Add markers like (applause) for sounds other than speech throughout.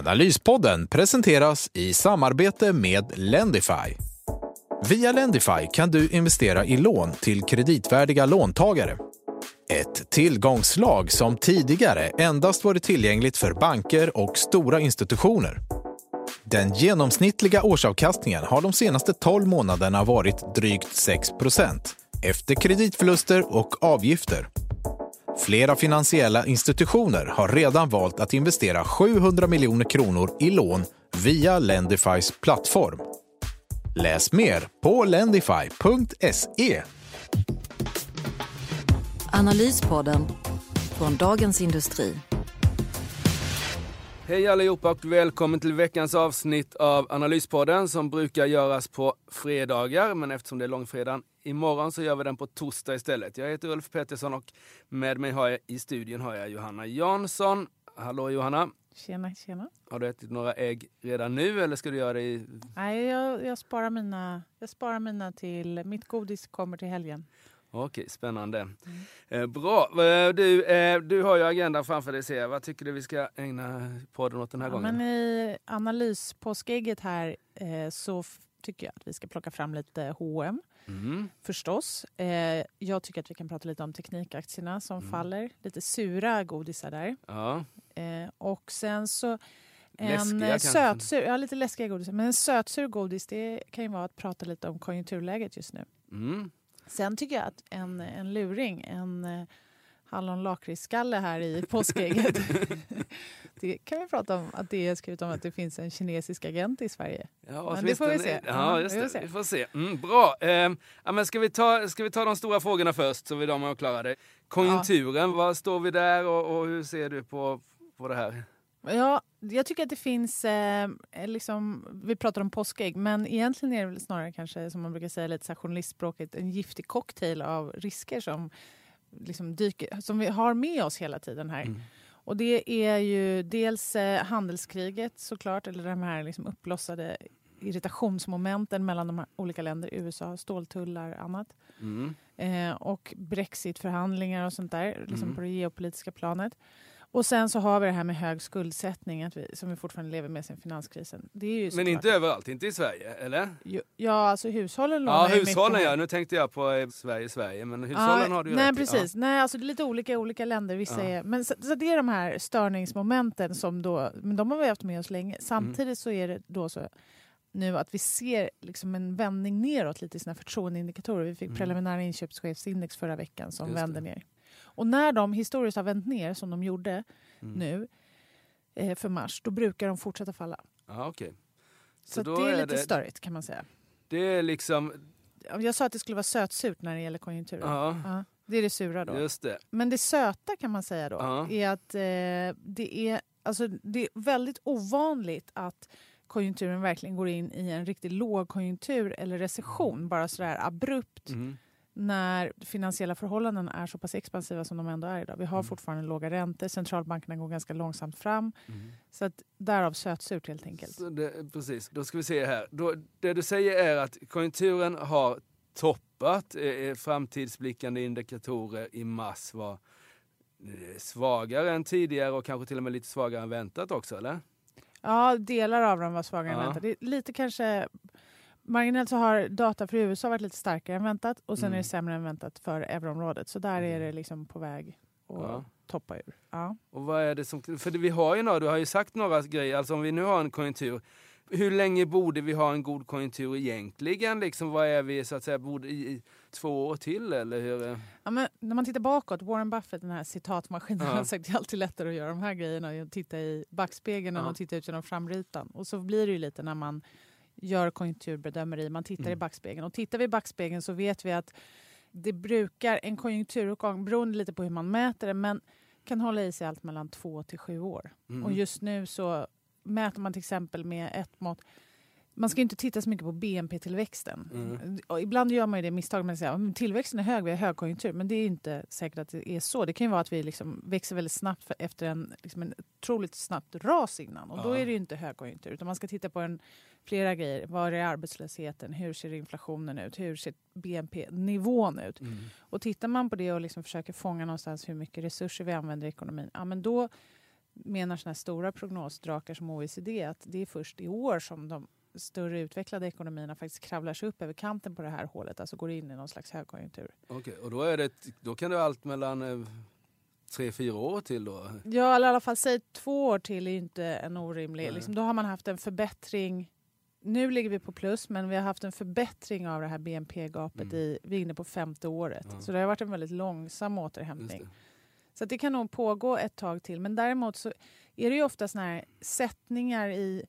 Analyspodden presenteras i samarbete med Lendify. Via Lendify kan du investera i lån till kreditvärdiga låntagare. Ett tillgångslag som tidigare endast varit tillgängligt för banker och stora institutioner. Den genomsnittliga årsavkastningen har de senaste 12 månaderna varit drygt 6% efter kreditförluster och avgifter. Flera finansiella institutioner har redan valt att investera 700 miljoner kronor i lån via Lendifys plattform. Läs mer på lendify.se. Analyspodden från Dagens Industri. Hej allihopa och välkommen till veckans avsnitt av Analyspodden som brukar göras på fredagar. Men eftersom det är långfredagen imorgon så gör vi den på torsdag istället. Jag heter Ulf Pettersson och med mig har jag, i studion har jag Johanna Jansson. Hallå Johanna! Tjena, tjena. Har du ätit några ägg redan nu eller ska du göra det i... Nej, jag, jag, sparar mina, jag sparar mina till... Mitt godis kommer till helgen. Okej, spännande. Mm. Eh, bra. Eh, du, eh, du har ju agendan framför dig ser. Vad tycker du vi ska ägna podden åt den här ja, gången? Men I analyspåskägget här så tycker jag att vi ska plocka fram lite H&M. Mm. Förstås. Jag tycker att vi kan prata lite om teknikaktierna som mm. faller. Lite sura godisar där. Ja. Och sen så en eh, sötsur, ja lite läskiga godisar. Men en sötsur godis det kan ju vara att prata lite om konjunkturläget just nu. Mm. Sen tycker jag att en, en luring, en eh, hallonlakritsskalle här i påskägget. (laughs) det kan vi prata om, att det är skrivet om att det finns en kinesisk agent i Sverige. Ja, men det får vi se. Ja, just det. Vi får se. Mm, bra. Eh, ja, men ska, vi ta, ska vi ta de stora frågorna först så vi de har klarat det. Konjunkturen, ja. var står vi där och, och hur ser du på, på det här? Ja, jag tycker att det finns, eh, liksom, vi pratar om påskägg, men egentligen är det väl snarare kanske som man brukar säga lite så journalistspråket, en giftig cocktail av risker som, liksom dyker, som vi har med oss hela tiden här. Mm. Och det är ju dels eh, handelskriget såklart, eller de här liksom uppblossade irritationsmomenten mellan de olika länder, USA, ståltullar och annat. Mm. Eh, och brexitförhandlingar och sånt där, liksom mm. på det geopolitiska planet. Och sen så har vi det här med hög skuldsättning vi, som vi fortfarande lever med sen finanskrisen. Det är ju Men inte överallt, inte i Sverige, eller? Jo, ja, alltså hushållen lånar Ja, hushållen ja. Nu tänkte jag på eh, Sverige, Sverige. Men hushållen ja, har du ju Nej, rätt precis. Ja. Nej, alltså det är lite olika i olika länder. Vissa ja. är, men så, så, det är de här störningsmomenten som då, men de har vi haft med oss länge. Samtidigt mm. så är det då så nu att vi ser liksom en vändning neråt lite i sina förtroendeindikatorer. Vi fick mm. preliminära inköpschefsindex förra veckan som vände ner. Och när de historiskt har vänt ner, som de gjorde mm. nu eh, för mars, då brukar de fortsätta falla. Aha, okay. Så, Så det är lite det, störigt kan man säga. Det är liksom... Jag sa att det skulle vara sötsurt när det gäller konjunkturen. Ja. ja. det är det sura då. Just det. Men det söta kan man säga då är att eh, det, är, alltså, det är väldigt ovanligt att konjunkturen verkligen går in i en riktigt lågkonjunktur eller recession mm. bara sådär abrupt. Mm när finansiella förhållanden är så pass expansiva som de ändå är idag. Vi har mm. fortfarande låga räntor, centralbankerna går ganska långsamt fram. Mm. Så att därav sötsurt helt enkelt. Det, precis, då ska vi se här. Då, det du säger är att konjunkturen har toppat. Eh, eh framtidsblickande indikatorer i mars var eh, svagare än tidigare och kanske till och med lite svagare än väntat också, eller? Ja, delar av dem var svagare ja. än väntat. Lite kanske Marginellt så har data för USA varit lite starkare än väntat och sen mm. är det mm. sämre än väntat för euroområdet. Så där är mm. det liksom på väg att ja. toppa ur. Ja. Och vad är det som... För vi har ju några, du har ju sagt några grejer, alltså om vi nu har en konjunktur hur länge borde vi ha en god konjunktur egentligen? Liksom, vad är vi så att säga, borde i, i två år till eller hur? Ja, men när man tittar bakåt, Warren Buffett, den här citatmaskinen, ja. har sagt att det är alltid lättare att göra de här grejerna, att titta i backspegeln ja. och titta ut genom framrutan. Och så blir det ju lite när man gör konjunkturbedömeri, man tittar mm. i backspegeln. Och tittar vi i backspegeln så vet vi att det brukar, en konjunkturuppgång, beroende lite på hur man mäter det, men kan hålla i sig allt mellan två till sju år. Mm. Och just nu så mäter man till exempel med ett mått man ska inte titta så mycket på BNP-tillväxten. Mm. Ibland gör man ju det misstaget med att säga att tillväxten är hög, vi har högkonjunktur. Men det är inte säkert att det är så. Det kan ju vara att vi liksom växer väldigt snabbt för, efter en, liksom en otroligt snabbt ras innan. Och då Ja. är det ju inte högkonjunktur. Utan man ska titta på en, flera grejer. Var är arbetslösheten? Hur ser inflationen ut? Hur ser BNP-nivån ut? Mm. Och tittar man på det och liksom försöker fånga någonstans hur mycket resurser vi använder i ekonomin, ja, men då menar såna stora prognosdrakar som OECD att det är först i år som de större utvecklade ekonomierna faktiskt kravlar sig upp över kanten på det här hålet, alltså går in i någon slags högkonjunktur. Okej, och då, är det, då kan det allt mellan eh, tre, fyra år till då? Ja, eller i alla fall säg två år till är ju inte en orimlig... Liksom, då har man haft en förbättring. Nu ligger vi på plus, men vi har haft en förbättring av det här BNP-gapet. Mm. i Vi är inne på femte året. Ja. Så det har varit en väldigt långsam återhämtning. Så det kan nog pågå ett tag till. Men däremot så är det ju ofta såna här sättningar i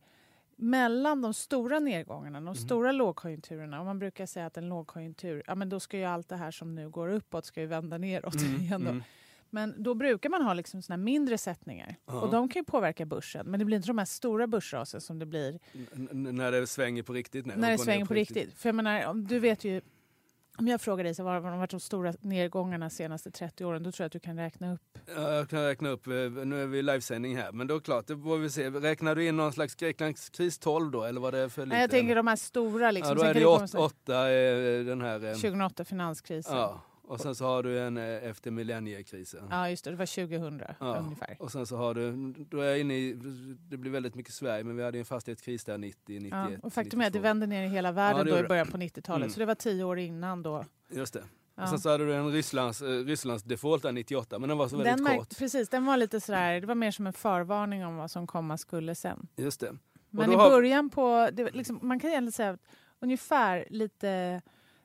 mellan de stora nedgångarna, de Mhm. stora lågkonjunkturerna. Och man brukar säga att en lågkonjunktur, ja men då ska ju allt det här som nu går uppåt ska ju vända neråt (laughs) igen. Då. mm. Men då brukar man ha liksom såna mindre sättningar. Ja. Och de kan ju påverka börsen. Men det blir inte de här stora börsrasen som det blir N- när det svänger på riktigt? Nej, när det svänger på riktigt. För jag menar, du vet ju, om jag frågar dig så vad har varit de stora nedgångarna de senaste 30 åren, då tror jag att du kan räkna upp. Ja, jag kan räkna upp, eh, nu är vi i livesändning här, men då är det klart, det får vi se. Räknar du in någon slags Greklandskris 12 då, eller var det för lite? Nej, jag tänker de här stora liksom. ja, då Sen är det det ju komma åt, så här- åtta, eh, den här... eh, 2008 finanskrisen. Ja. Ja, och sen så har du en eh, efter millenniekrisen. just det. Det var 2000 Ja. ungefär. Och sen så har du, då är jag inne i, det blir väldigt mycket Sverige, men vi hade en fastighetskris där 90, 91, Ja. Och faktum är att det 92. vände ner i hela världen Ja, då i början på 90-talet. Mm. Så det var tio år innan då. Just det. Ja. Och sen så hade du en Rysslands, eh, Rysslands default där 98, men den var så väldigt Den kort. precis, den var lite sådär, det var mer som en förvarning om vad som komma skulle sen. Just det. Men i början på, det, liksom, man kan egentligen säga att ungefär lite,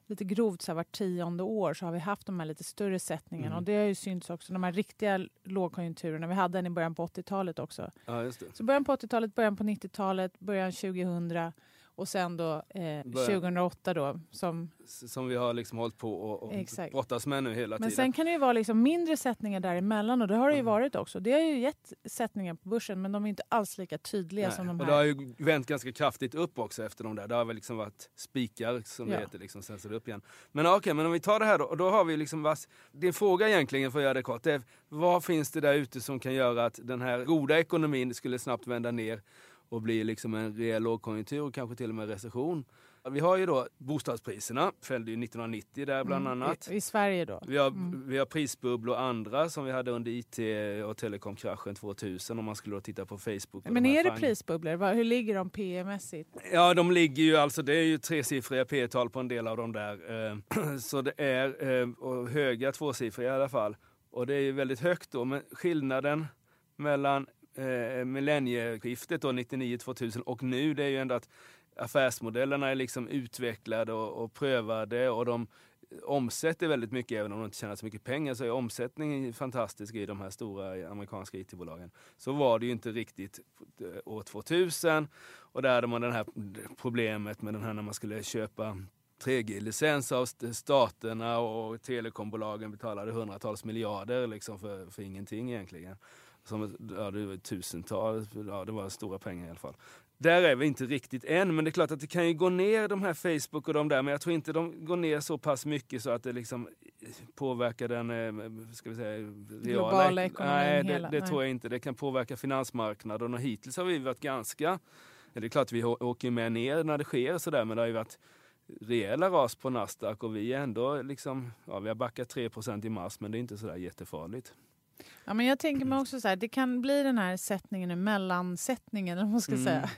lite grovt så här, vart tionde år så har vi haft de här lite större sättningarna. Mm. Och det har ju synts också, de här riktiga lågkonjunkturerna. Vi hade en i början på 80-talet också. Ja. Så början på 80-talet, början på 90-talet, början 2000 och sen då eh, Början. 2008 då. Som, Som vi har liksom hållit på och, och Exakt. brottas med nu hela men tiden. sen kan det ju vara liksom mindre sättningar däremellan och det har det ju Mm. varit också. Det har ju gett sättningar på börsen men de är inte alls lika tydliga Nej, som de och här. det har ju vänt ganska kraftigt upp också efter de där. Det har väl liksom varit spikar som Ja. det heter, liksom, sen så det upp igen. Men okej, men om vi tar det här då. Och då har vi liksom vass, din fråga egentligen, för att göra det kort, det är vad finns det där ute som kan göra att den här goda ekonomin skulle snabbt vända ner och bli liksom en rejäl lågkonjunktur och kanske till och med recession. Vi har ju då bostadspriserna, fällde ju 1990 där bland Mm, annat. I, I Sverige då. Vi har, Mm. vi har prisbubblor och andra som vi hade under IT och telekomkraschen 2000 om man skulle då titta på Facebook. Men är det fang- prisbubblor? Hur ligger de PE-mässigt? Ja, de ligger ju alltså, det är ju tresiffriga P-tal på en del av de där. eh, (clears throat) Så det är eh, och höga tvåsiffriga i alla fall. Och det är ju väldigt högt då, men skillnaden mellan eh, millennieskiftet då 99-2000 och nu det är ju ändå att affärsmodellerna är liksom utvecklade och, och prövade och de omsätter väldigt mycket även om de inte tjänar så mycket pengar så är omsättningen fantastisk i de här stora amerikanska IT-bolagen. Så var det ju inte riktigt eh, år 2000 och där hade man det här problemet med den här när man skulle köpa 3G-licens av staterna och telekombolagen betalade hundratals miljarder liksom för, för ingenting egentligen. Som, ja, det var tusentals, ja, det var stora pengar i alla fall. Där är vi inte riktigt än, men det är klart att det kan ju gå ner de här Facebook och de där, men jag tror inte de går ner så pass mycket så att det liksom påverkar den, eh, ska vi säga, Globala ek- ekonomin Nej, det, hela- det nej. tror jag inte. Det kan påverka finansmarknaden och hittills har vi varit ganska, det är klart vi åker med ner när det sker sådär, men det har ju varit rejäla ras på Nasdaq och vi är ändå liksom, ja vi har backat 3% i mars men det är inte sådär jättefarligt. Ja, men jag tänker mig också så här, det kan bli den här sättningen, mellansättningen, (laughs) eller man ska Mm. säga.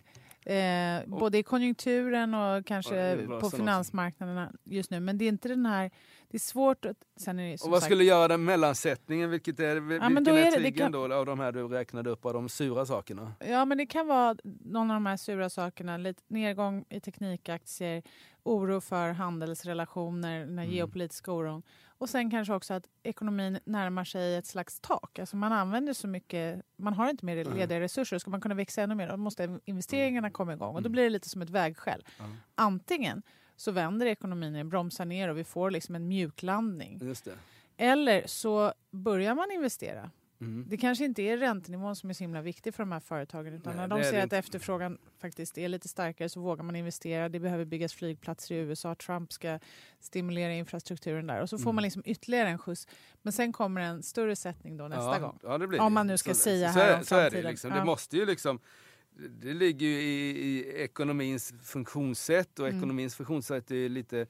Eh, både i konjunkturen och kanske börsen på finansmarknaderna just nu. Men det är inte den här, det är svårt att... Sen är det Och vad sagt, skulle göra den mellansättningen? Vilket är, vilken men då är, är triggern kan- då av de här du räknade upp av de sura sakerna? Ja, men det kan vara någon av de här sura sakerna. Lite nedgång i teknikaktier, oro för handelsrelationer, den här Mm. geopolitiska oron. Och sen kanske också att ekonomin närmar sig ett slags tak. Alltså man använder så mycket, man har inte mer Mm. lediga resurser. Ska man kunna växa ännu mer då måste investeringarna komma igång. Och då Mm. blir det lite som ett vägskäl. Ja. Antingen så vänder ekonomin, bromsar ner och vi får liksom en mjuklandning. Just det. Eller så börjar man investera. Mm. Det kanske inte är räntenivån som är så himla viktig för de här företagen utan Nej, när de ser att efterfrågan faktiskt är lite starkare så vågar man investera. Det behöver byggas flygplatser i USA. Trump ska stimulera infrastrukturen där och så får mm. man liksom ytterligare en skjuss. Men sen kommer en större sättning då nästa ja, gång. Ja, om man nu ska så, säga så, här om så framtiden. Är det, liksom. det måste ju liksom det ligger ju i, i ekonomins funktionssätt och mm. ekonomins funktionssätt är lite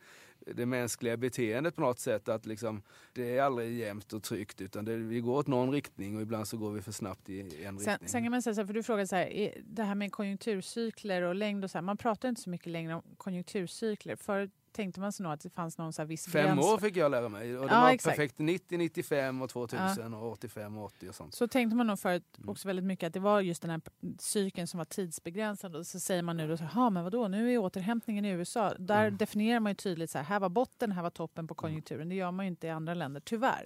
det mänskliga beteendet på något sätt. Att liksom, det är aldrig jämnt och tryggt utan det, vi går åt någon riktning och ibland så går vi för snabbt i en sen, riktning. Sen kan man säga så här, för du frågade så här, det här med konjunkturcykler och längd och så här, man pratar inte så mycket längre om konjunkturcykler. Förut tänkte man sig nog att det fanns någon så viss Fem gräns. år fick jag lära mig. Och det ja, var exakt. perfekt 90, 95 och 2000 ja. och 85 och 80 och sånt. Så tänkte man nog förut mm. också väldigt mycket att det var just den här cykeln som var tidsbegränsad. Och så säger man nu då så här, men vadå, nu är återhämtningen i USA. Där mm. definierar man ju tydligt så här, här var botten, här var toppen på konjunkturen. Det gör man ju inte i andra länder, tyvärr.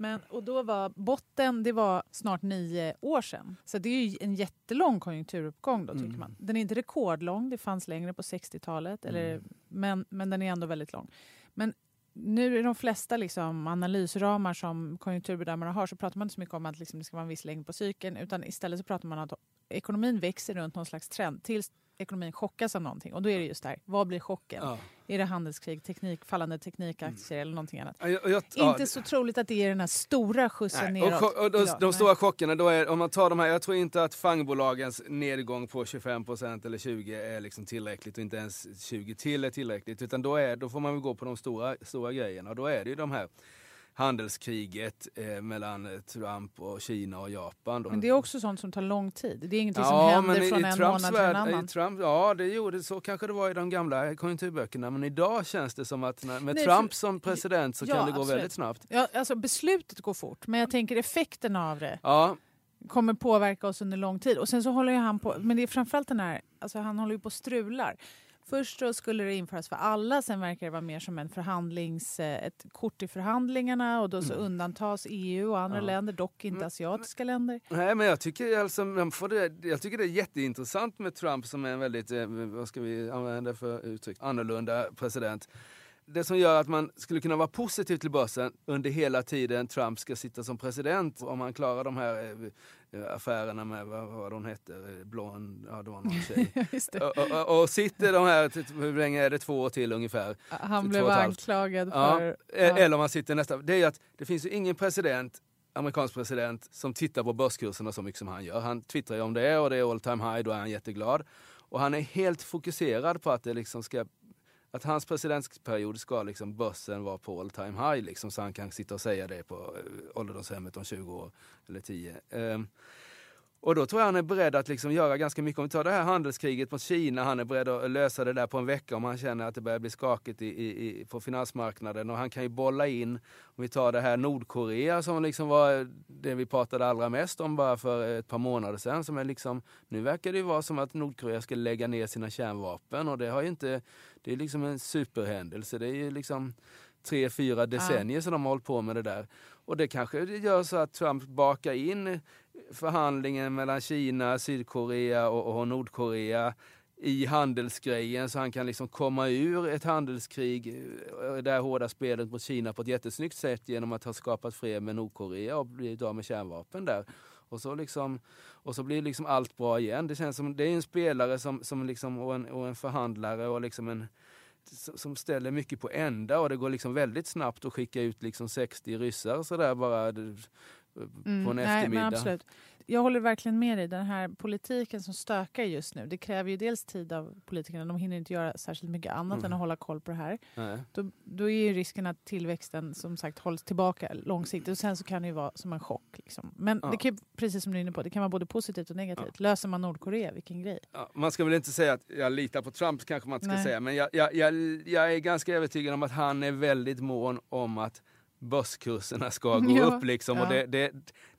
Men, och då var botten, det var snart nio år sedan. Så det är ju en jättelång konjunkturuppgång då tycker mm. man. Den är inte rekordlång, det fanns längre på 60-talet. mm. men, men den är ändå väldigt lång. Men nu i de flesta liksom analysramar som konjunkturbedömare har så pratar man inte så mycket om att liksom det ska vara en viss längd på cykeln utan istället så pratar man om att ekonomin växer runt någon slags trend tills ekonomin chockas av någonting. Och då är det just där, vad blir chocken? Ja. Är det handelskrig, teknik, fallande teknikaktier mm. eller någonting annat? Jag, jag, Inte så troligt att det är den här stora skjutsen nej. neråt. Och, och, och, de, stora chockerna, då är, om man tar de här, jag tror inte att fangbolagens nedgång på 25% eller 20% är liksom tillräckligt och inte ens 20 till är tillräckligt. Utan då, är, då får man väl gå på de stora, stora grejerna. Och då är det ju de här handelskriget eh, mellan Trump och Kina och Japan. Men det är också sånt som tar lång tid. Det är ingenting som händer från en Trumps månad till en annan. Trump, ja, det gjorde, så kanske det var i de gamla konjunkturböckerna. Men idag känns det som att med Nej, Trump för, som president så ja, kan det gå väldigt snabbt. Ja, alltså beslutet går fort, men jag tänker effekterna av det. Ja kommer påverka oss under lång tid. Och sen så håller han på, men det är framförallt den här, alltså han håller ju på och strular. Först så skulle det införas för alla, sen verkar det vara mer som en förhandlings, eh, ett kort i förhandlingarna och då så mm. undantas EU och andra ja. länder, dock inte asiatiska länder. Nej, men jag tycker, alltså, det, jag tycker det är jätteintressant med Trump som är en väldigt, eh, vad ska vi använda för uttryck, annorlunda president det som gör att man skulle kunna vara positiv till börsen under hela tiden Trump ska sitta som president, om han klarar de här eh, affärerna med, vad var hon hette, blond, ja det var någon tjej. (laughs) och, och, och, sitter de här, hur länge är det, två år till ungefär? Han blev anklagad för... Ja, ja. Eller om han sitter nästa, det är att det finns ju ingen president amerikansk president som tittar på börskurserna så mycket som han gör. Han twittrar ju om det och det är all time high, då är han jätteglad. Och han är helt fokuserad på att det liksom ska att hans presidentperiod ska liksom börsen vara på all time high liksom, så han kan sitta och säga det på eh, ålderdomshemmet om 20 år eller 10. Um, ehm, och då tror jag han är beredd att liksom göra ganska mycket. Om vi tar det här handelskriget mot Kina, han är beredd att lösa det där på en vecka om han känner att det börjar bli skakigt i, i, på finansmarknaden. Och han kan ju bolla in, om vi tar det här Nordkorea som liksom var det vi pratade allra mest om bara för ett par månader sedan. Som är liksom, nu verkar det ju vara som att Nordkorea ska lägga ner sina kärnvapen och det har inte, det är liksom en superhändelse. Det är ju liksom tre, fyra decennier ja. som de har hållit på med det där. Och det kanske gör så att Trump bakar in förhandlingen mellan Kina, Sydkorea och, och Nordkorea i handelsgrejen så han kan liksom komma ur ett handelskrig, eh, det här hårda spelet mot Kina på ett jättesnyggt sätt genom att ha skapat fred med Nordkorea och blivit av med kärnvapen där. Och så, liksom, och så blir liksom allt bra igen. Det känns som det är en spelare som, som liksom, och, en, och en förhandlare och liksom en, som ställer mycket på ända och det går liksom väldigt snabbt att skicka ut liksom 60 ryssar sådär bara mm, på en mm, eftermiddag. Nej, jag håller verkligen med dig. Den här politiken som stökar just nu, det kräver ju dels tid av politikerna. De hinner inte göra särskilt mycket annat mm. än att hålla koll på det här. Då, då, är ju risken att tillväxten som sagt hålls tillbaka långsiktigt och sen så kan det ju vara som en chock. Liksom. Men ja. det kan, precis som du är inne på, det kan vara både positivt och negativt. Ja. Löser man Nordkorea, vilken grej. Ja, man ska väl inte säga att jag litar på Trump, kanske man inte ska Nej. säga. Men jag, jag, jag, jag är ganska övertygad om att han är väldigt mån om att börskurserna ska (laughs) gå ja, upp. Liksom. Ja. Och det, det,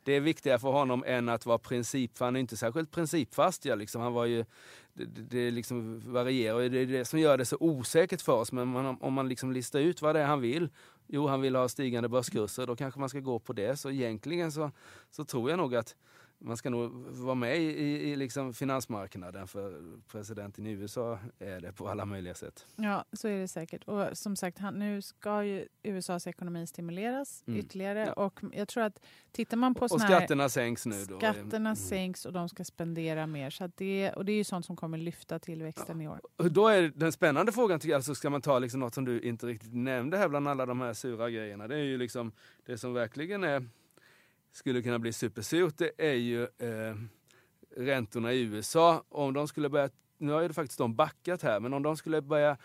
det, är viktigare för honom än att vara princip, för han är inte särskilt principfast. Ja, liksom. Han var ju, det, det liksom varierar och det är det som gör det så osäkert för oss. Men man, om man liksom listar ut vad det är han vill. Jo, han vill ha stigande börskurser, då kanske man ska gå på det. Så egentligen så, så tror jag nog att man ska nog vara med i, i, liksom finansmarknaden för presidenten i USA är det på alla möjliga sätt. Ja, så är det säkert. Och som sagt, han, nu ska ju USAs ekonomi stimuleras mm. ytterligare. Ja. Och jag tror att tittar man på Och skatterna här, sänks nu då. Skatterna mm. sänks och de ska spendera mer. Så det, och det är ju sånt som kommer lyfta tillväxten ja. i år. Och då är den spännande frågan, tycker jag, alltså ska man ta liksom något som du inte riktigt nämnde här bland alla de här sura grejerna. Det är ju liksom det som verkligen är skulle kunna bli supersurt det är ju eh, räntorna i USA. Om de skulle börja, nu har ju faktiskt de backat här, men om de skulle börja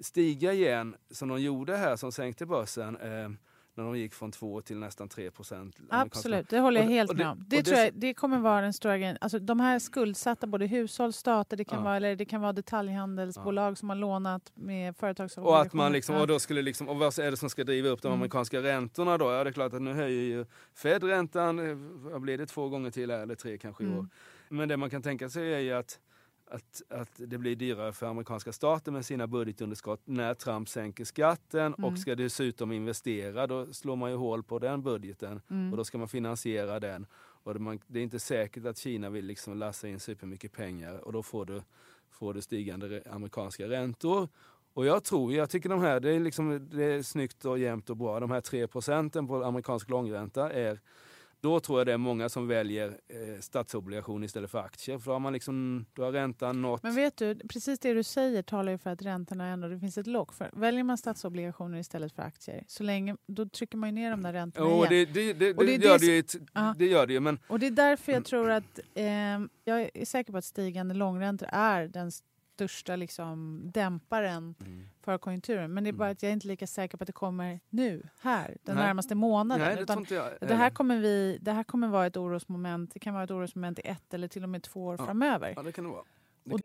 stiga igen som de gjorde här som sänkte börsen eh, när de gick från 2 till nästan 3 procent. Absolut, det håller jag helt med om. Det, det, tror jag, det kommer vara den stora grejen. Alltså, de här skuldsatta, både hushåll, stater, det kan, ja. vara, eller det kan vara detaljhandelsbolag ja. som har lånat med företagsobligationer. Och, att man liksom, och, då skulle liksom, och vad är det som ska driva upp de mm. amerikanska räntorna då? Ja, det är klart att nu höjer ju Fed räntan, blir det, två gånger till eller tre kanske i år. Mm. Men det man kan tänka sig är ju att att, att det blir dyrare för amerikanska staten med sina budgetunderskott när Trump sänker skatten mm. och ska dessutom investera. Då slår man ju hål på den budgeten mm. och då ska man finansiera den. Och det är inte säkert att Kina vill liksom lassa in supermycket pengar och då får du, får du stigande amerikanska räntor. Och jag tror, jag tycker de här, det är, liksom, det är snyggt och jämnt och bra. De här 3 procenten på amerikansk långränta är då tror jag det är många som väljer eh, statsobligation istället för aktier. För då har, man liksom, då har räntan nått... Men vet du, precis det du säger talar ju för att räntorna ändå, det finns ett lock för. Väljer man statsobligationer istället för aktier, så länge, då trycker man ju ner de där räntorna jo, igen. Det, det, det, det, gör det, ju, det gör det ju. Men... Och det är därför jag tror att, eh, jag är säker på att stigande långräntor är den största liksom, dämparen mm. för konjunkturen. Men det är bara mm. att jag är inte lika säker på att det kommer nu, här, den Nej. närmaste månaden. Nej, det, Utan det, här kommer vi, det här kommer vara ett orosmoment. Det kan vara ett orosmoment i ett eller till och med två år ja. framöver. Ja, det kan det vara. Det och...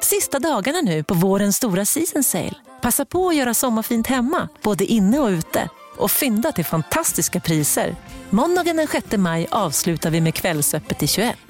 Sista dagarna nu på vårens stora season sale. Passa på att göra sommarfint hemma, både inne och ute. Och fynda till fantastiska priser. Måndagen den 6 maj avslutar vi med Kvällsöppet i 21.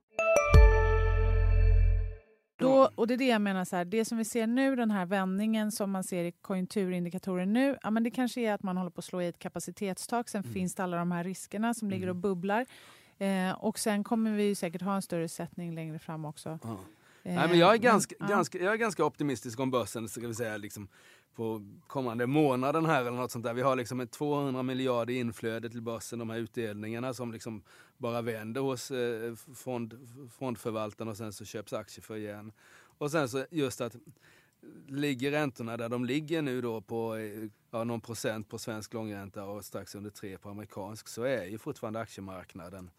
och det är det jag menar, så här, det som vi ser nu, den här vändningen som man ser i konjunkturindikatorer nu, ja, men det kanske är att man håller på att slå i ett kapacitetstak. Sen mm. finns det alla de här riskerna som mm. ligger och bubblar. Eh, och sen kommer vi säkert ha en större sättning längre fram också. Ja. Eh, Nej, men jag, är ganska, men, ganska, jag är ganska optimistisk om börsen, ska vi säga, liksom, på kommande månaden här eller något sånt där. Vi har liksom ett 200 miljarder inflöde till börsen, de här utdelningarna som liksom bara vänder hos eh, fond, fondförvaltarna och sen så köps aktier för igen. Och sen så just att ligger räntorna där de ligger nu då på ja, någon procent på svensk långränta och strax under tre på amerikansk så är ju fortfarande aktiemarknaden.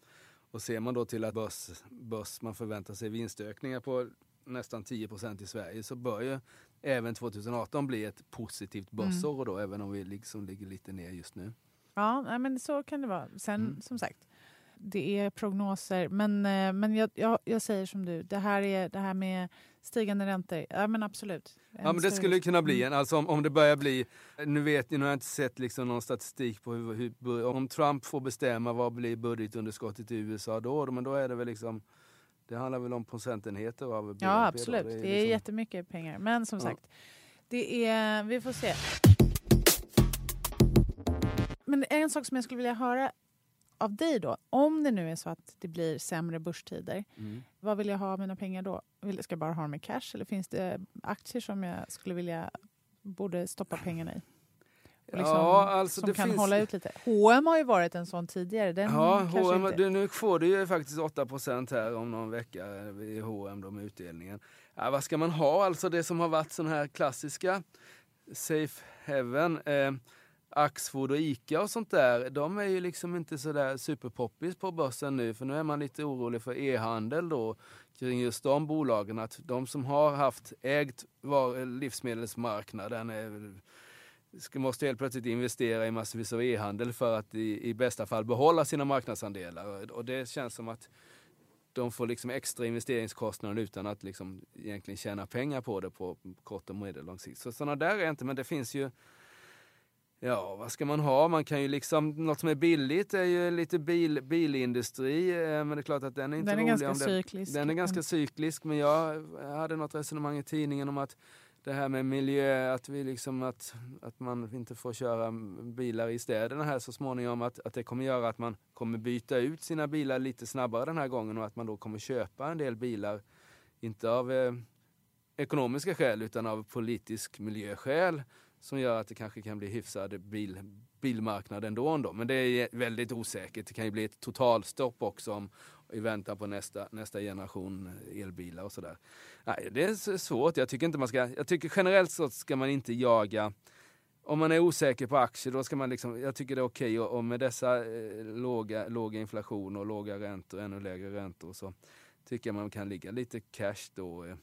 Och ser man då till att börs, börs man förväntar sig vinstökningar på nästan 10% i Sverige så bör ju även 2018 bli ett positivt börsår mm. då, även om vi liksom ligger lite ner just nu. Ja, men så kan det vara. Sen mm. som sagt, det är prognoser. Men, eh, men jag, jag, jag, säger som du, det här, är, det här med stigande räntor, ja men absolut. Ja men det skulle kunna bli mm. en, alltså om, om det börjar bli, nu vet ni, nu har jag inte sett liksom någon statistik på hur, hur, om Trump får bestämma vad blir budgetunderskottet i USA då, men då är det väl liksom det handlar väl om procentenheter av BNP? Ja absolut, det är, det är liksom... jättemycket pengar. Men som ja. sagt, det är, vi får se. Men en sak som jag skulle vilja höra av dig då, om det nu är så att det blir sämre börstider, mm. vad vill jag ha mina pengar då? Ska jag bara ha dem i cash eller finns det aktier som jag skulle vilja, borde stoppa pengarna i? Liksom, ja, alltså som kan finns... hålla ut lite. H&M har ju varit en sån tidigare. Den ja, H&M, inte... nu får du ju faktiskt 8 här om någon vecka i H&M då med utdelningen. Ja, vad ska man ha? Alltså det som har varit sån här klassiska safe heaven. Eh, Axfood och Ica och sånt där, de är ju liksom inte sådär superpoppis på börsen nu. För nu är man lite orolig för e-handel då kring just de bolagen. Att de som har haft ägt livsmedelsmarknaden är, måste helt plötsligt investera i massvis av e-handel för att i, i bästa fall behålla sina marknadsandelar. Och det känns som att de får liksom extra investeringskostnader utan att liksom egentligen tjäna pengar på det på kort och medellång sikt. Så sådana där är inte, men det finns ju Ja, vad ska man ha? Man kan ju liksom, något som är billigt är ju lite bil, bilindustri, eh, men det är klart att den är inte den är rolig. Ganska om det, cyklisk. Den är ganska cyklisk, men jag hade något resonemang i tidningen om att det här med miljö, att, vi liksom, att, att man inte får köra bilar i städerna här så småningom, att, att det kommer göra att man kommer byta ut sina bilar lite snabbare den här gången och att man då kommer köpa en del bilar, inte av eh, ekonomiska skäl utan av politisk miljöskäl som gör att det kanske kan bli hyfsad bil, bilmarknad ändå, ändå. Men det är väldigt osäkert. Det kan ju bli ett totalstopp också om, i väntan på nästa, nästa generation elbilar och sådär. Nej, det är svårt. Jag tycker, inte man ska, jag tycker generellt så ska man inte jaga om man är osäker på aktier, då ska man liksom, jag tycker det är okej okay, och, och med dessa eh, låga, låga inflation och låga räntor, ännu lägre räntor, så tycker jag man kan ligga lite cash då. Eh,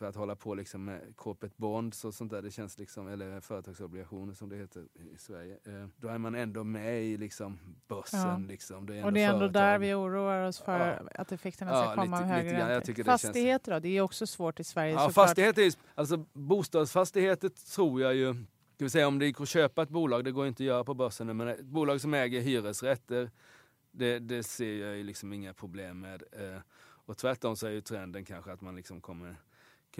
för att hålla på liksom med corporate bonds och sånt där. Det känns liksom, eller företagsobligationer som det heter i Sverige. Eh, då är man ändå med i liksom börsen. Ja. Liksom. Det och det är ändå företag. där vi oroar oss för ja. att effekterna ska ja, komma lite, av högre räntor. Fastigheter då? Det är också svårt i Sverige Ja, fastigheter är, alltså bostadsfastigheter tror jag ju, ska vi säga om det gick att köpa ett bolag, det går inte att göra på börsen nu, men ett bolag som äger hyresrätter, det, det ser jag ju liksom inga problem med. Eh, och tvärtom så är ju trenden kanske att man liksom kommer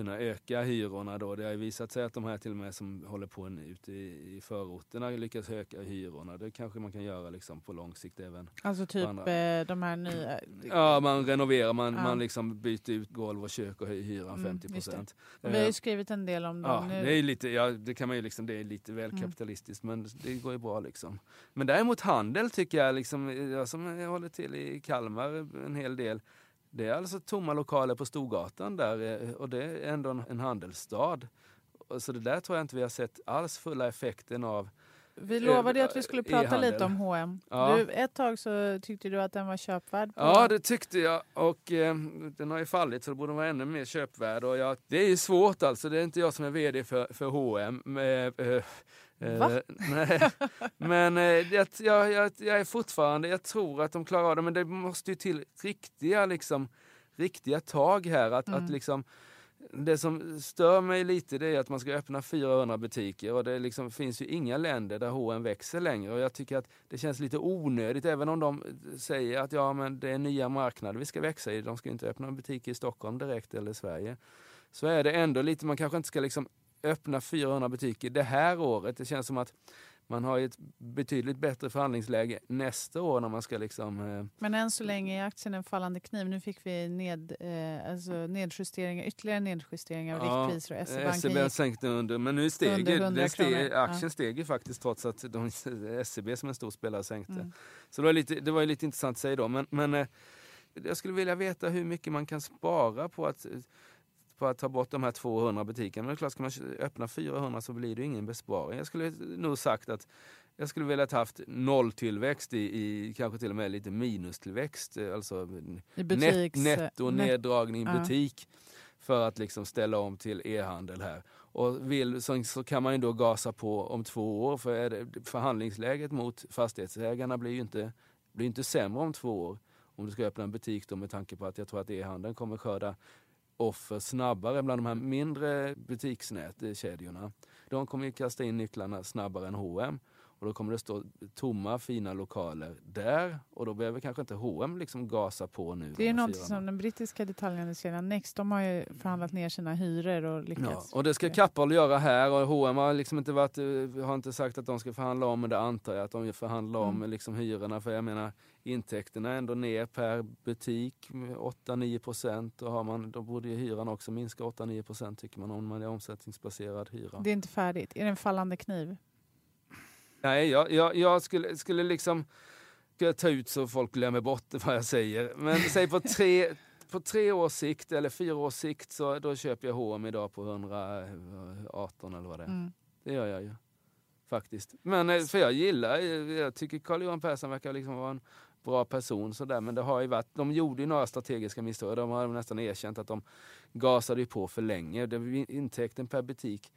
kunna öka hyrorna då. Det har ju visat sig att de här till och med som håller på ute i, i förorterna lyckas öka hyrorna. Det kanske man kan göra liksom på lång sikt även. Alltså typ eh, de här nya? Ja, man renoverar, man, ja. man liksom byter ut golv och kök och höjer hyran mm, 50 procent. Vi har ju skrivit en del om dem ja, nu. Det är lite, ja, det kan man ju liksom, det är lite väl mm. kapitalistiskt men det går ju bra liksom. Men däremot handel tycker jag liksom, jag som håller till i Kalmar en hel del, det är alltså tomma lokaler på Storgatan där eh, och det är ändå en, handelsstad. Så det där tror jag inte vi har sett alls fulla effekten av. Vi lovade ju att vi skulle prata lite om H&M. Ja. Du, ett tag så tyckte du att den var köpvärd. Ja, det tyckte jag. Och eh, den har ju fallit så då borde den vara ännu mer köpvärd. Och jag, det är ju svårt alltså. Det är inte jag som är VD för, för H&M. Eh, Va? Eh, nej. (laughs) Men eh, jag, jag, jag, jag, är fortfarande, jag tror att de klarar av det, men det måste ju till riktiga, liksom, riktiga tag här. Att, mm. att liksom, det som stör mig lite det är att man ska öppna 400 butiker och det liksom finns ju inga länder där H&M växer längre. Och jag tycker att det känns lite onödigt, även om de säger att ja, men det är nya marknader vi ska växa i. De ska inte öppna butiker i Stockholm direkt eller Sverige. Så är det ändå lite, man kanske inte ska liksom öppna 400 butiker det här året. Det känns som att man har ett betydligt bättre förhandlingsläge nästa år när man ska liksom... Eh... Men än så länge är aktien en fallande kniv. Nu fick vi ned, eh, alltså nedjusteringar, ytterligare nedjusteringar av ja, riktpriser och SEB SEB sänkte under, men nu steg, det steg aktien ja. steg ju faktiskt trots att de, (laughs) SEB som en stor spelare sänkte. Mm. Så det var, lite, det var lite intressant att säga då. Men, men eh, jag skulle vilja veta hur mycket man kan spara på att på att ta bort de här 200 butikerna. Men det är klart, ska man öppna 400 så blir det ingen besparing. Jag skulle nog sagt att jag skulle vilja ha haft nolltillväxt i, i kanske till och med lite minustillväxt. Alltså butiks, net, netto neddragning i butik. Ja. För att liksom ställa om till e-handel här. Och vill, så, så, kan man ju då gasa på om två år. För det, förhandlingsläget mot fastighetsägarna blir ju inte, blir inte sämre om två år. Om du ska öppna en butik då med tanke på att jag tror att e-handeln kommer skörda offer snabbare bland de här mindre butiksnätkedjorna. De kommer ju kasta in nycklarna snabbare än H&M och då kommer det stå tomma fina lokaler där och då behöver kanske inte H&M liksom gasa på nu. Det är något som den brittiska detaljhandelskedjan Next, de har ju förhandlat ner sina hyror och lyckats. Ja, och det ska Kappahl göra här och H&M har liksom inte varit, eh, har inte sagt att de ska förhandla om, men det antar jag att de förhandlar om mm. liksom hyrorna. För jag menar, intäkterna är ändå ner per butik 8-9 procent och har man, då borde ju hyran också minska 8-9 procent tycker man om man är omsättningsbaserad hyra. Det är inte färdigt. Är det en fallande kniv? Nej, jag, jag, jag skulle, skulle liksom ska ta ut så folk glömmer bort vad jag säger. Men säg på tre, på tre års sikt eller fyra års sikt så då köper jag H&M idag på 118 eller vad det är. Mm. Det gör jag ju. Faktiskt. Men eh, för jag gillar, jag tycker Carl-Johan Persson verkar liksom vara en bra person sådär. Men det har ju varit, de gjorde ju några strategiska misstag. De har nästan erkänt att de gasade på för länge. Intäkten per butik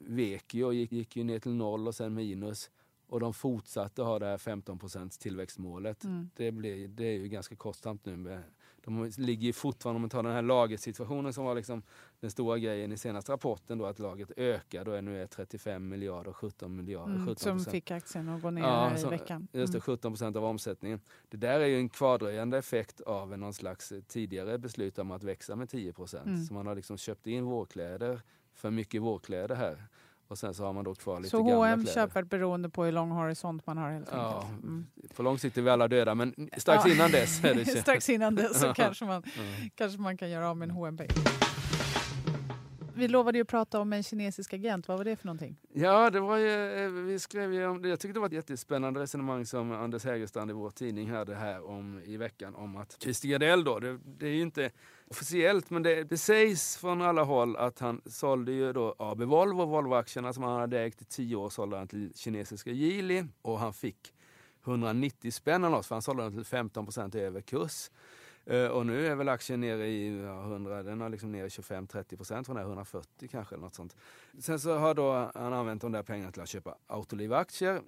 vek ju och gick, gick ju ner till noll och sen minus. Och de fortsatte ha det här 15 tillväxtmålet. Mm. Det, blir, det är ju ganska kostsamt nu med de ligger ju fortfarande, om man tar den här lagersituationen som var liksom den stora grejen i senaste rapporten då att lagret ökar är nu är 35 miljarder, 17 miljarder, Mm, 17 som fick aktien att gå ner Ja, i så- veckan. Just det, Mm. 17 procent av omsättningen. Det där är ju en kvardröjande effekt av någon slags tidigare beslut om att växa med 10 procent. Mm. Så man har liksom köpt in vårkläder, för mycket vårkläder här. Och sen så har man då kvar lite Så gamla H&M kläder. köper beroende på hur lång horisont man har helt Ja, enkelt. Mm. På lång sikt är vi alla döda, men strax Ja. innan dess är det (laughs) Strax innan dess så (laughs) kanske man, kanske man kan göra av med en H&M pengar vi lovade ju att prata om en kinesisk agent. Vad var det för någonting? Ja, det var ju, eh, vi skrev ju om det. Jag tyckte det var ett jättespännande resonemang som Anders Hägerstrand i vår tidning hade här om, i veckan om att Christer Gardell då, det, det är ju inte officiellt, men det, det sägs från alla håll att han sålde ju då AB Volvo, Volvo-aktierna som han hade ägt i tio år, sålde han till kinesiska Geely och han fick 190 spänn eller något, för han sålde den till 15 procent över kurs. Eh, Och nu är väl aktien nere i ja, 100, den har liksom ner i 25-30 procent från det här 140 kanske eller något sånt. Sen så har då han använt de där pengarna till att köpa Autoliv-aktier,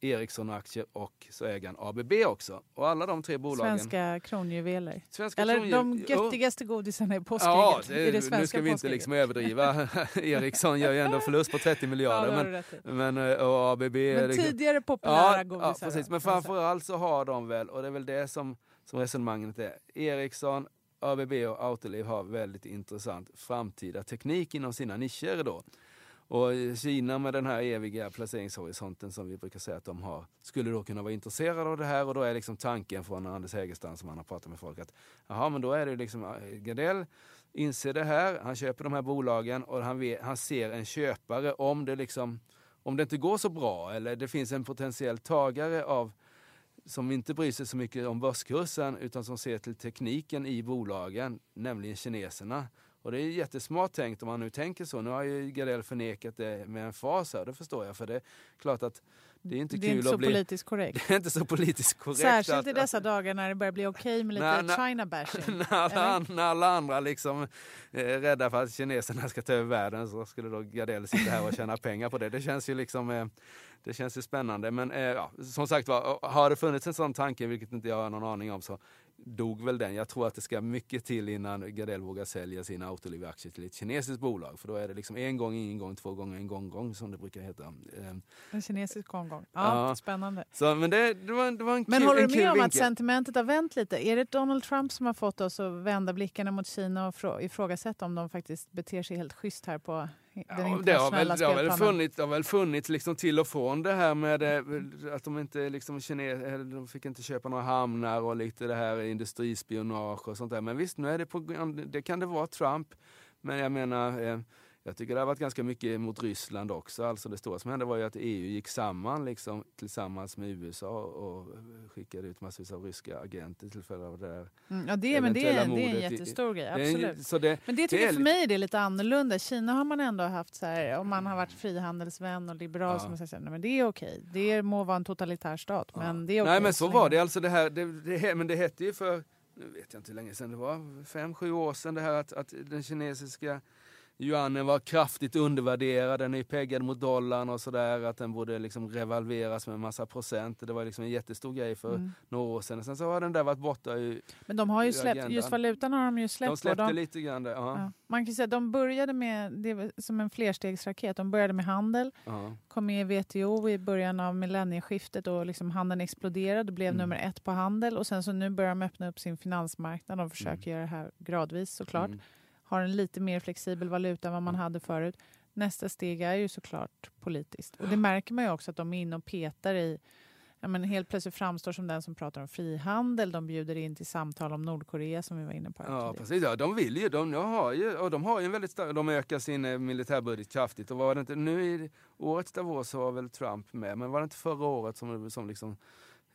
Ericsson-aktier och så äger han ABB också. Och alla de tre bolagen... Svenska kronjuveler. Svenska Eller kronjuvel- de göttigaste godisarna i påskägget. Ja, det det, nu ska vi inte liksom överdriva. (laughs) Ericsson gör ju ändå förlust på 30 Ja, miljarder. har men, men, eh, och ABB... Men tidigare populära ja, godisar. ja, precis. Men framförallt så har de väl, och det är väl det som, som resonemanget är, Ericsson, ABB och Autoliv har väldigt intressant framtida teknik inom sina nischer då. Och Kina med den här eviga placeringshorisonten som vi brukar säga att de har, skulle då kunna vara intresserade av det här och då är liksom tanken från Anders Hägerstrand som han har pratat med folk att jaha men då är det liksom eh, Gardell inser det här, han köper de här bolagen och han, vet, han ser en köpare om det liksom om det inte går så bra eller det finns en potentiell tagare av som inte bryr sig så mycket om börskursen utan som ser till tekniken i bolagen, nämligen kineserna. Och det är jättesmart tänkt om man nu tänker så. Nu har ju Gardell förnekat det med en fas här, det förstår jag. För det är klart att det är inte Det är kul inte så att bli... politiskt korrekt. (laughs) Det är inte så politiskt korrekt. Särskilt att, i dessa dagar när det börjar bli okej med lite nej. China-bashing. (laughs) när, alla, när alla andra liksom är rädda för att kineserna ska ta över världen så skulle då Gardell sitta här och tjäna (laughs) pengar på det. Det känns ju liksom eh, det känns ju spännande. Men eh, ja, som sagt var, har det funnits en sån tanke, vilket inte jag har någon aning om, så dog väl den. Jag tror att det ska mycket till innan Gardell vågar sälja sina Autoliv-aktier till ett kinesiskt bolag. För då är det liksom en gång, ingen gång, två gånger, en gång, gång som det brukar heta. Eh, En kinesisk omgång. Ja, Ja. spännande. Så, men det, det, var, det var en Men kul, håller du med om att sentimentet har vänt lite? Är det Donald Trump som har fått oss att vända blickarna mot Kina och frå- ifrågasätta om de faktiskt beter sig helt schysst här på Ja, det har väl, det har väl funnits, det har väl funnits liksom till och från det här med eh, att de inte liksom kine, eller de fick inte köpa några hamnar och lite det här industrispionage och sånt där. Men visst, nu är det på, det kan det vara Trump. Men jag menar, eh, jag tycker det har varit ganska mycket mot Ryssland också. Alltså det stora som hände var ju att EU gick samman liksom, tillsammans med USA och skickade ut massor av ryska agenter till följd av det där. Mm, ja, det, men det, är, det är en jättestor grej. Det Absolut. Så det, Men det tycker det är för mig är det lite annorlunda. Kina har man ändå haft så här, om man har varit frihandelsvän och liberal, Ja. som man säger, så men det är okej. Det må vara en totalitär stat, men det är okej. Nej men så var det alltså det här, det, det, men det hette ju för, nu vet jag inte hur länge sedan det var, fem, sju år sedan det här att, att den kinesiska yuanen var kraftigt undervärderad, den är ju peggad mot dollarn och sådär, att den borde liksom revalveras med en massa procent. Det var liksom en jättestor grej för Mm. några år sedan. Sen så har den där varit borta i, Men de har ju släppt, agendan. just valutan har de ju släppt. de och släppte de, lite grann där. Ja, man kan säga de började med, det som en flerstegsraket, de började med handel, ja. kom med i WTO i början av millennieskiftet och liksom handeln exploderade, blev Mm. nummer ett på handel och sen så nu börjar de öppna upp sin finansmarknad och försöker göra det här gradvis såklart. Mm. Har en lite mer flexibel valuta än vad man hade förut. Nästa steg är ju såklart politiskt. Och det märker man ju också att de är inne och petar i Ja, men helt plötsligt framstår som den som pratar om frihandel. De bjuder in till samtal om Nordkorea som vi var inne på. Ja tidigare. precis, ja, de vill ju, de, de har ju, och de har ju en väldigt stark, de ökar sin eh, militärbudget kraftigt. Och var det inte, nu i årets Davos så var väl Trump med, men var det inte förra året som, som liksom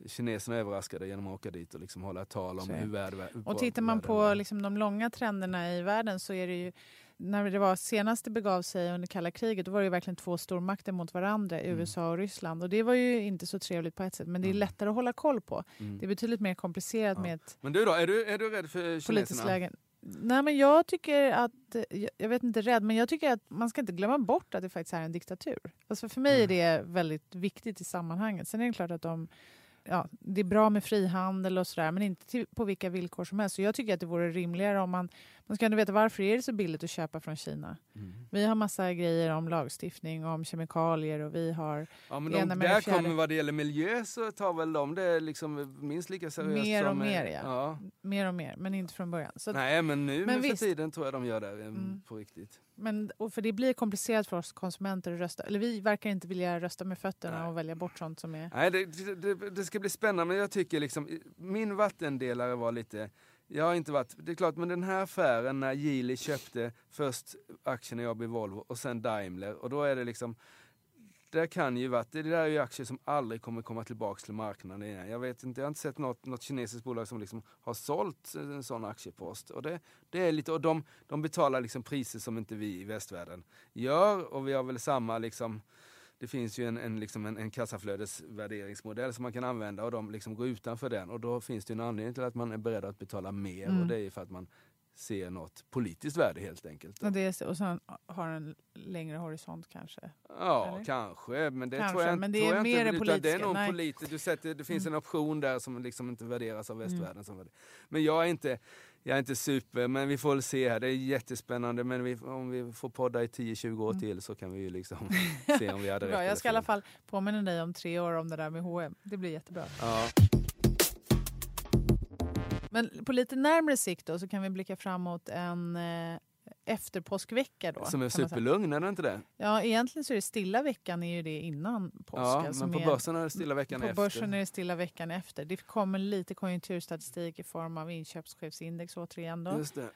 kineserna överraskade genom att åka dit och liksom hålla tal om Så är det. hur bra Och tittar man världen på liksom de långa trenderna i världen så är det ju när det var senast det begav sig under kalla kriget då var det ju verkligen två stormakter mot varandra, USA och Ryssland. Och det var ju inte så trevligt på ett sätt men det är Mm. lättare att hålla koll på. Mm. Det är betydligt mer komplicerat Ja. med ett Men du då, är du, är du rädd för kineserna? läge. Nej men jag tycker att, jag- vet inte rädd, men jag tycker att man ska inte glömma bort att det faktiskt är en diktatur. Alltså för mig är Mm. det väldigt viktigt i sammanhanget. Sen är det klart att de ja, det är bra med frihandel och sådär men inte till, på vilka villkor som helst. Så jag tycker att det vore rimligare om man, man ska ändå veta varför är det så billigt att köpa från Kina. Mm. Vi har massa grejer om lagstiftning, om kemikalier och vi har Ja, men de, där fjärde. kommer vad det gäller miljö så tar väl de det liksom minst lika seriöst Mer och som... mer, ja. ja. mer och mer, men inte från början. Så Nej, men nu Men för visst. tiden tror jag de gör det eh, Mm. på riktigt. men, och för det blir komplicerat för oss konsumenter att rösta. Eller vi verkar inte vilja rösta med fötterna Nej. och välja bort sånt som är... Nej, det, det, det, det ska bli spännande, men jag tycker liksom, min vattendelare var lite, jag har inte varit, det är klart, men den här affären när Geely köpte först aktierna i AB Volvo och sen Daimler, och då är det liksom, det kan ju varit, det där är ju aktier som aldrig kommer komma tillbaks till marknaden igen. Jag vet inte, jag har inte sett något, något kinesiskt bolag som liksom har sålt en sån aktiepost. Och det, det är lite, och de, de betalar liksom priser som inte vi i västvärlden gör, och vi har väl samma liksom, det finns ju en, en, liksom en, en kassaflödesvärderingsmodell som man kan använda och de liksom går utanför den. Och då finns det en anledning till att man är beredd att betala mer Mm. och det är för att man ser något politiskt värde helt enkelt. Och, det och sen har en längre horisont kanske. Ja, Eller? kanske, men det Kanske, tror jag, men det är tror jag inte. det Det är. Du sätter, det finns Mm. en option där som liksom inte värderas av västvärlden. Som värde- men jag är, inte, jag är inte super, men vi får väl se här. Det är jättespännande, men vi, om vi får podda i 10-20 år Mm. till så kan vi ju liksom (laughs) se om vi hade rätt Bra, jag ska i alla fall påminna dig om tre år om det där med H&M. Det blir jättebra. Ja. Men på lite närmare sikt då så kan vi blicka framåt en eh, efterpåskvecka då. Som är superlugn, är det inte det? Ja, egentligen så är det stilla veckan är ju det innan påsk. Ja, alltså men på med- börsen är det stilla veckan på efter. börsen är det stilla veckan efter. Det kommer lite konjunkturstatistik i form av inköpschefsindex återigen. Då. Just det.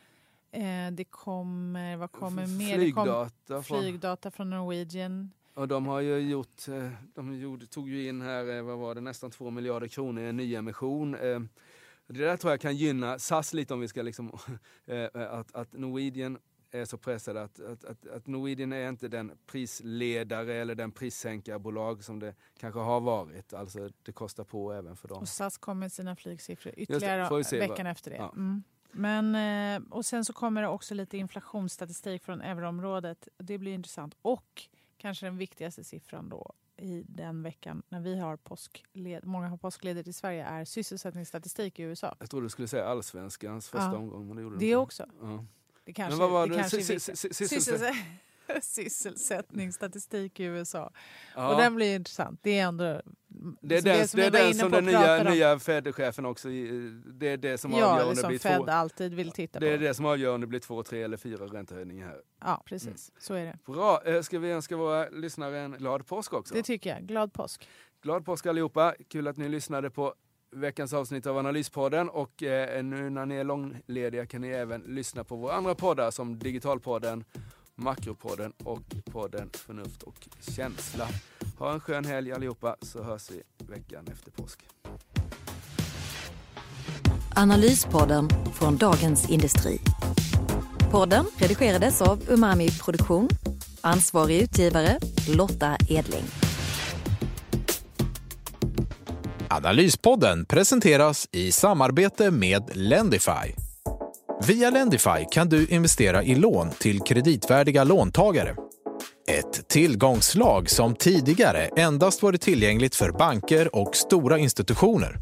Eh, det kommer, vad kommer mer? Det Flygdata. Från, flygdata från Norwegian. och de har ju gjort, eh, de gjorde, tog ju in här, eh, vad var det, nästan 2 miljarder kronor i en nyemission. Det där tror jag kan gynna SAS lite om vi ska liksom, (laughs) att, att Norwegian är så pressade att, att, att, att Norwegian är inte den prisledare eller den prissänkarbolag som det kanske har varit. Alltså det kostar på även för dem. Och SAS kommer med sina flygsiffror ytterligare se veckan efter det. ja. Mm. Men, eh, och sen så kommer det också lite inflationsstatistik från euroområdet. Det blir intressant. Och kanske den viktigaste siffran då i den veckan när vi har påskled, många har påskledigt i Sverige är sysselsättningsstatistik i USA. Jag trodde du skulle säga allsvenskans första Ja. omgång, men det gjorde Det inte. också. Ja. Det kanske, Men vad var det det? kanske är Sy- viktigt. sy- sy- sysselse- Sysselse- (laughs) Sysselsättningsstatistik i USA. Ja. Och den blir intressant. Det är ändå... Det är så den, som det är den som den nya, nya Fed-chefen också, det är det som Ja, avgör om det blir Fed två. alltid vill titta Det är på. det som avgör om det blir två, tre eller fyra räntehöjningar här. Ja, precis. Så är det. Bra, Eh, ska vi önska våra lyssnare en glad påsk också? Det tycker jag. Glad påsk. Glad påsk allihopa, kul att ni lyssnade på veckans avsnitt av Analyspodden och eh, nu när ni är långlediga kan ni även lyssna på våra andra poddar som Digitalpodden, Makropodden och podden Förnuft och känsla. Ha en skön helg allihopa så hörs vi veckan efter påsk. Analyspodden från Dagens Industri. Podden redigerades av Umami Produktion. Ansvarig utgivare Lotta Edling. Analyspodden presenteras i samarbete med Lendify. Via Lendify kan du investera i lån till kreditvärdiga låntagare. Ett tillgångslag som tidigare endast varit tillgängligt för banker och stora institutioner.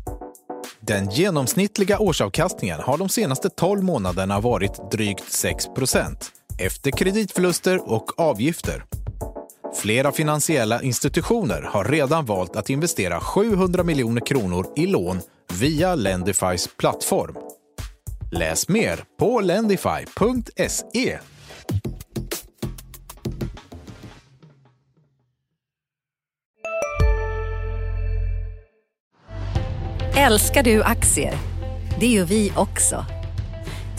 Den genomsnittliga årsavkastningen har de senaste 12 månaderna varit drygt 6% efter kreditförluster och avgifter. Flera finansiella institutioner har redan valt att investera 700 miljoner kronor i lån via Lendifys plattform. Läs mer på lendify.se. Älskar du aktier? Det gör vi också.